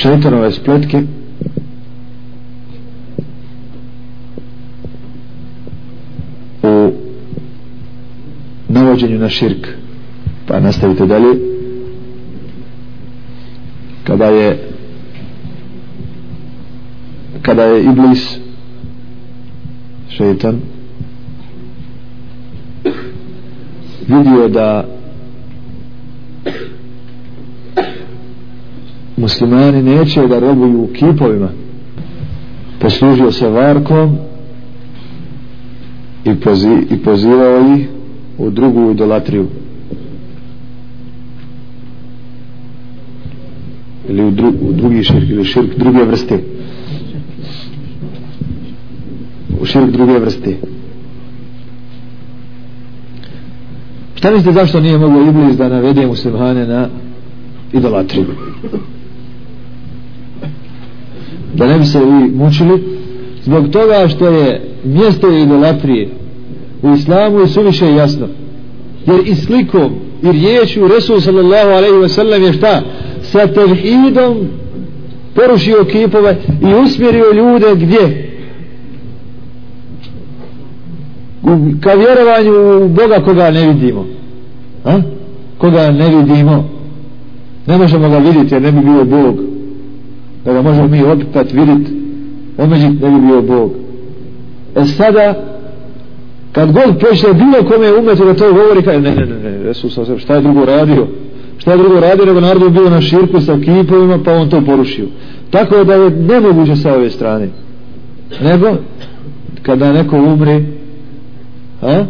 šeitanove spletke. U navođenju na širk. Pa nastavite dalje. Kada je kada je Iblis šeitan vidio da muslimani neće da robuju u kipovima. Poslužio se varkom i, pozi, i pozivao ih u drugu idolatriju. Ili u, dru, u drugi širk ili širk druge vrste. U širk druge vrste. Šta mislite zašto nije moglo Iblis da navede muslimane na idolatriju da ne bi se vi mučili zbog toga što je mjesto idolatrije u islamu je suviše jasno. Jer i slikom i riječu Resul sallallahu alaihi wa sallam je šta? Sa tevhidom porušio kipove i usmjerio ljude gdje? Ka vjerovanju u Boga koga ne vidimo. A? koga ne vidimo. Ne možemo ga vidjeti jer ne bi bio Bog da ga možemo mi opitat vidjeti omeđit ne bi bio Bog. E sada kad god počne bilo kome umetu da to govori kaže ne ne ne ne Resul sa šta je drugo radio? Šta je drugo radio nego narodu bio na širku sa kipovima pa on to porušio. Tako da je nemoguće sa ove strane. Nego kada neko umri a,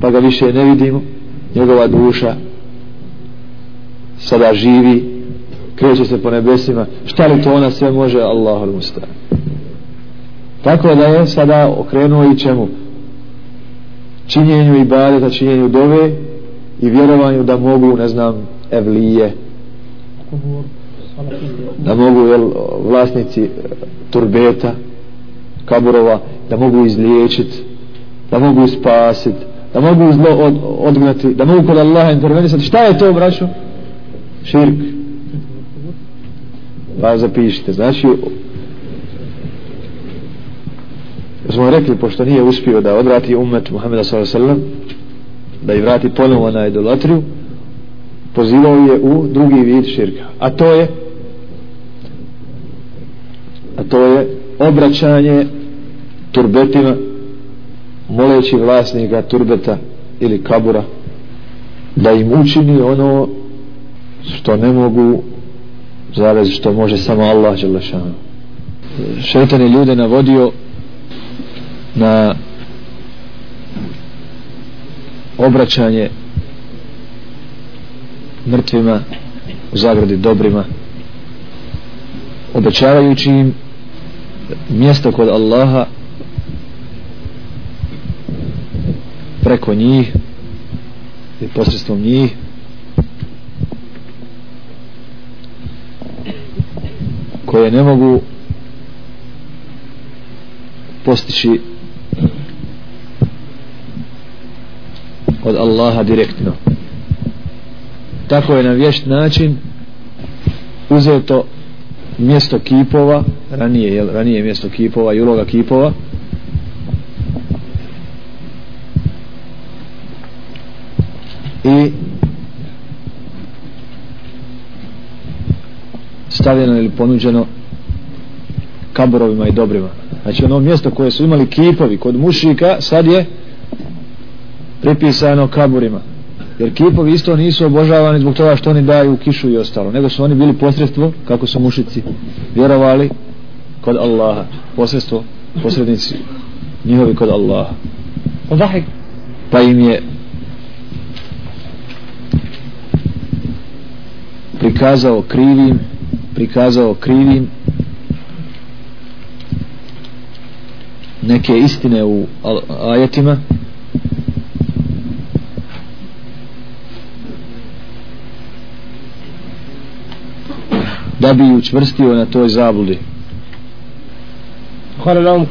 pa ga više ne vidimo njegova duša sada živi kreće se po nebesima. Šta li to ona sve može Allahu musta tako da je sada okrenuo i čemu? Činjenju ibadeta, činjenju dove i vjerovanju da mogu ne znam evlije. Da mogu jel, vlasnici e, turbeta kaburova da mogu izliječiti da mogu spasiti da mogu zlo od, odgnati da mogu kod Allaha intervenisati. Šta je to braćo? Širk pa zapišite znači smo rekli pošto nije uspio da odvrati umet Muhammeda s.a.v. da i vrati ponovo na idolatriju pozivao je u drugi vid širka a to je a to je obraćanje turbetima moleći vlasnika turbeta ili kabura da im učini ono što ne mogu zarez što može samo Allah Đelešanu šetan je ljude navodio na obraćanje mrtvima u zagradi dobrima obećavajući im mjesto kod Allaha preko njih i posredstvom njih koje ne mogu postići od Allaha direktno. Tako je na vješt način uzeto mjesto kipova ranije, jel, ranije mjesto kipova i uloga kipova i stavljeno ili ponuđeno kaburovima i dobrima. Znači ono mjesto koje su imali kipovi kod mušika sad je pripisano kaburima. Jer kipovi isto nisu obožavani zbog toga što oni daju kišu i ostalo nego su oni bili posredstvo kako su mušici vjerovali kod Allaha. Posredstvo posrednici njihovi kod Allaha. Pa im je prikazao krivim prikazao krivim neke istine u ajetima da bi učvrstio na toj zabludi Hvala vam.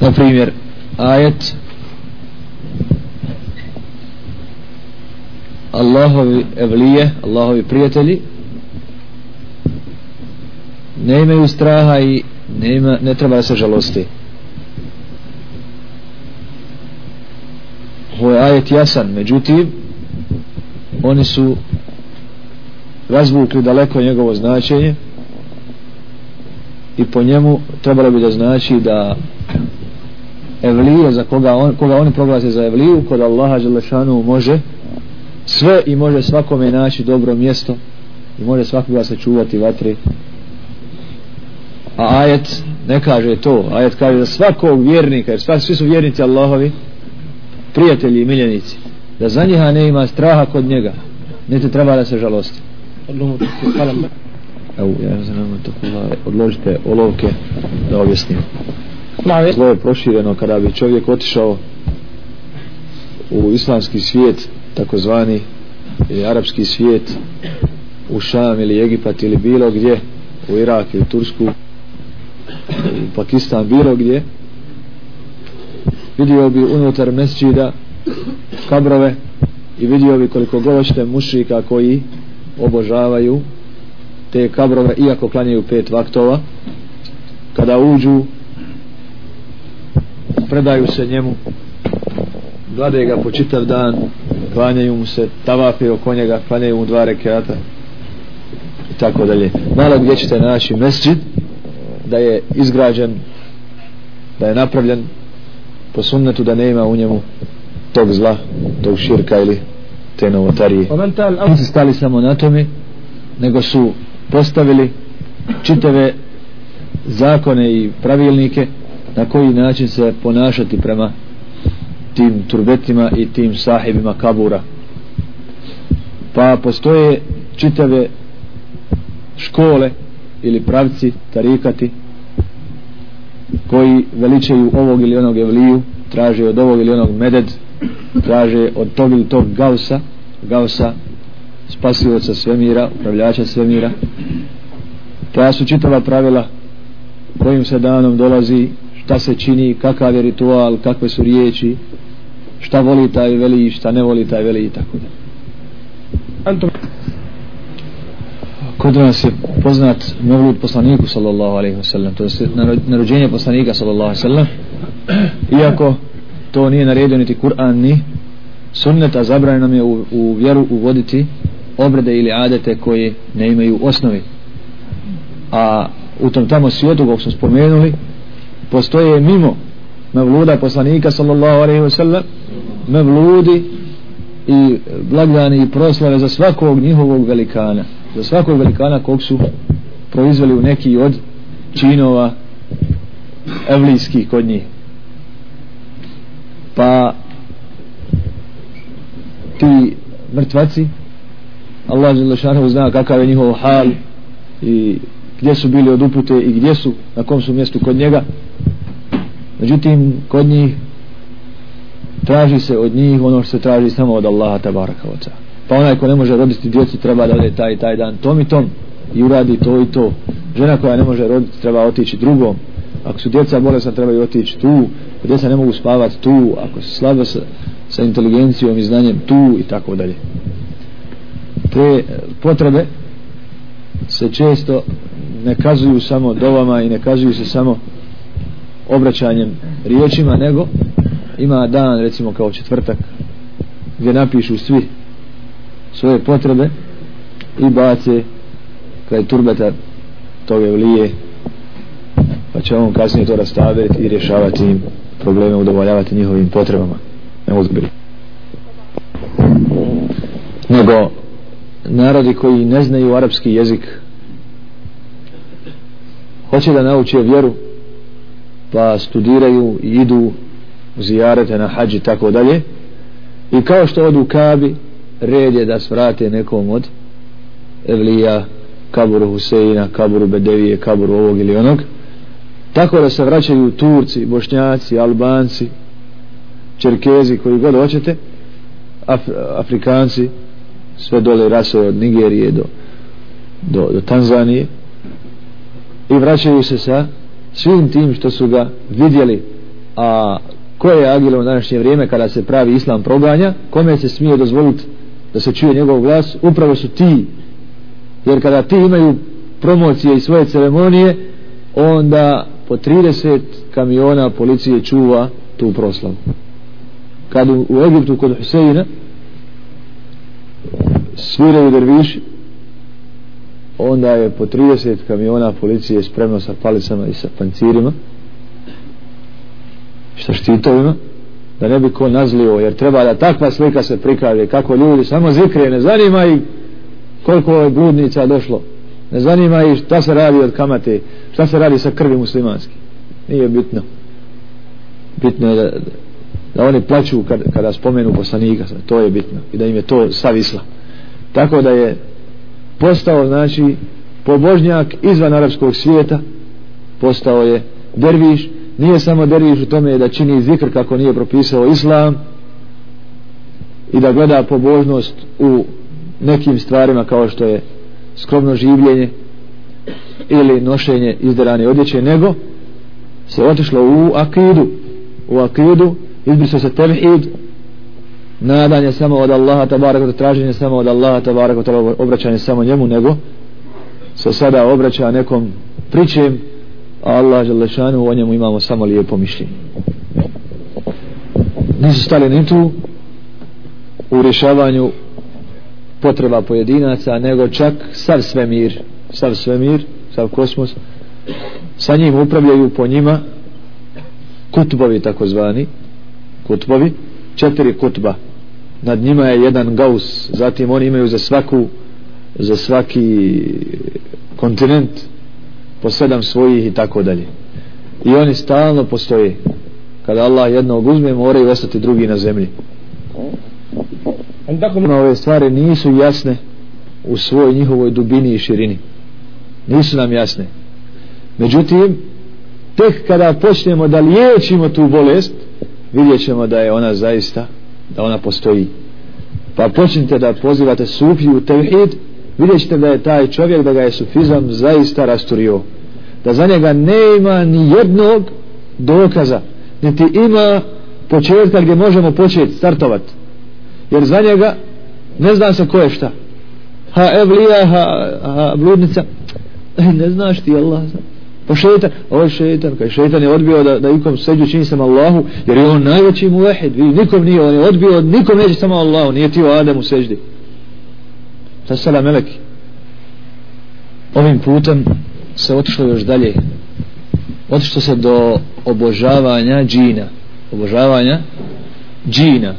Na primjer, ajet Allahovi evlije, Allahovi prijatelji ne imaju straha i ne, ima, ne treba da se žalosti. Ovo je ajet jasan međutim oni su razvukli daleko njegovo značenje i po njemu trebalo bi da znači da evlije za koga, on, koga oni proglase za evliju kod Allaha Želešanu može sve i može svakome naći dobro mjesto i može svakoga sačuvati vatri a ajet ne kaže to. Ajet kaže za svakog vjernika jer svi su vjernici Allahovi prijatelji i miljenici da za njiha ne ima straha kod njega ne te treba da se žalosti. Evo ja znam to kula odložite olovke da objasnim. Zlo je prošireno kada bi čovjek otišao u islamski svijet takozvani ili arapski svijet u Šam ili Egipat ili bilo gdje u Irak ili Tursku u Pakistan bilo gdje vidio bi unutar mesđida kabrove i vidio bi koliko govoćete mušika koji obožavaju te kabrove iako klanjaju pet vaktova. Kada uđu predaju se njemu glade ga po čitav dan klanjaju mu se tavafe oko njega klanjaju mu dva rekata i tako dalje. Malo gdje ćete naći mesđid da je izgrađen da je napravljen po sunnetu da nema u njemu tog zla tog širka ili te novotarije. Oni su stali samo na tome nego su postavili čitave zakone i pravilnike na koji način se ponašati prema tim turbetima i tim sahibima kabura. Pa postoje čitave škole ili pravci, tarikati koji veličaju ovog ili onog evliju traže od ovog ili onog meded traže od tog ili tog gausa gausa spasivoca svemira upravljača svemira. Ta su čitava pravila kojim se danom dolazi šta se čini, kakav je ritual kakve su riječi šta voli taj veli šta ne voli taj veli i tako da kod nas je poznat mevlud poslaniku sallallahu alaihi wasallam, to je narođenje poslanika sallallahu alaihi wasallam, iako to nije naredio niti Kur'an ni sunnet a zabranjeno nam je u, u vjeru uvoditi obrede ili adete koje ne imaju osnovi. A u tom tamo svijetu kog smo spomenuli postoje mimo mevluda poslanika sallallahu alaihi wasallam, mevludi i blagdani i proslave za svakog njihovog velikana za svakog velikana kog su proizveli u neki od činova evlijskih kod njih. Pa ti mrtvaci Allah Želešanu zna kakav je njihov hal i gdje su bili od upute i gdje su na kom su mjestu kod njega. Međutim kod njih traži se od njih ono što se traži samo od Allaha tabaraka oca pa onaj ko ne može roditi djecu treba da ode taj taj dan tom i tom i uradi to i to. Žena koja ne može roditi treba otići drugom. Ako su djeca bolesna trebaju otići tu. Ako djeca ne mogu spavati tu. Ako su slabe sa, sa inteligencijom i znanjem tu i tako dalje. Te e, potrebe se često ne kazuju samo dovama i ne kazuju se samo obraćanjem riječima nego ima dan recimo kao četvrtak gdje napišu svi svoje potrebe i bace kraj turbeta toga vlije pa će on kasnije to rastaviti i rješavati im probleme, udovoljavati njihovim potrebama. Ne uzbili nego narodi koji ne znaju arapski jezik hoće da nauče vjeru pa studiraju i idu zijarete na hađi tako dalje. I kao što odu kabi red je da svrate nekom od evlija kaburu Huseina, kaburu Bedevije kaburu ovog ili onog. Tako da se vraćaju Turci, Bošnjaci, Albanci Čerkezi koji god hoćete Af Afrikanci sve dole rasove od Nigerije do, do, do Tanzanije. I vraćaju se sa svim tim što su ga vidjeli. A ko je agile u današnje vrijeme kada se pravi islam proganja? Kome se smije dozvoliti da se čuje njegov glas upravo su ti. Jer kada ti imaju promocije i svoje ceremonije onda po 30 kamiona policije čuva tu proslavu. Kad u, u Egiptu kod Huseina sviraju derviši onda je po 30 kamiona policije spremno sa palicama i sa pancirima sa štitovima da ne bi ko nazlio jer treba da takva slika se prikaže kako ljudi samo zikre ne zanima ih koliko je bludnica došlo ne zanima ih šta se radi od kamate šta se radi sa krvi muslimanski nije bitno. Bitno je da, da oni plaću kad, kada spomenu poslanika to je bitno i da im je to savisla tako da je postao znači pobožnjak izvan arapskog svijeta postao je derviš nije samo derviš u tome da čini zikr kako nije propisao islam i da gleda pobožnost u nekim stvarima kao što je skromno življenje ili nošenje izderane odjeće nego se otišlo u akidu u akidu izbrisao se tevhid nadanje samo od Allaha tabaraka traženje samo od Allaha tabaraka obraćanje samo njemu nego se sada obraća nekom pričem a Allah želešanu o njemu imamo samo lijepo mišljenje. Nisu stali ni tu u rješavanju potreba pojedinaca nego čak sav svemir sav svemir, sav kosmos sa njim upravljaju po njima kutbovi takozvani kutbovi četiri kutba. Nad njima je jedan gaus zatim oni imaju za svaku za svaki kontinent po sedam svojih i tako dalje. I oni stalno postoje. Kada Allah jednog uzme moraju ostati drugi na zemlji. Ove stvari nisu jasne u svojoj njihovoj dubini i širini. Nisu nam jasne. Međutim tek kada počnemo da liječimo tu bolest vidjet ćemo da je ona zaista da ona postoji. Pa počnite da pozivate sufiju u tevhid vidjet ćete da je taj čovjek da ga je sufizam zaista rasturio. Da za njega nema ni jednog dokaza niti ima početka gdje možemo početi startovat. Jer za njega ne zna se ko je šta. Ha evlija ha, ha bludnica. E, ne znaš ti Allah zna. Pa šeitan, ovo je šeitan kaj šeitan je odbio da, da ikom seđu čini sam Allahu jer je on najveći muahid. Vi nikom nije, on je odbio nikom neće samo Allahu nije ti o Adamu seđdi ta sala meleki ovim putem se otišlo još dalje. Otišlo se do obožavanja džina. Obožavanja džina.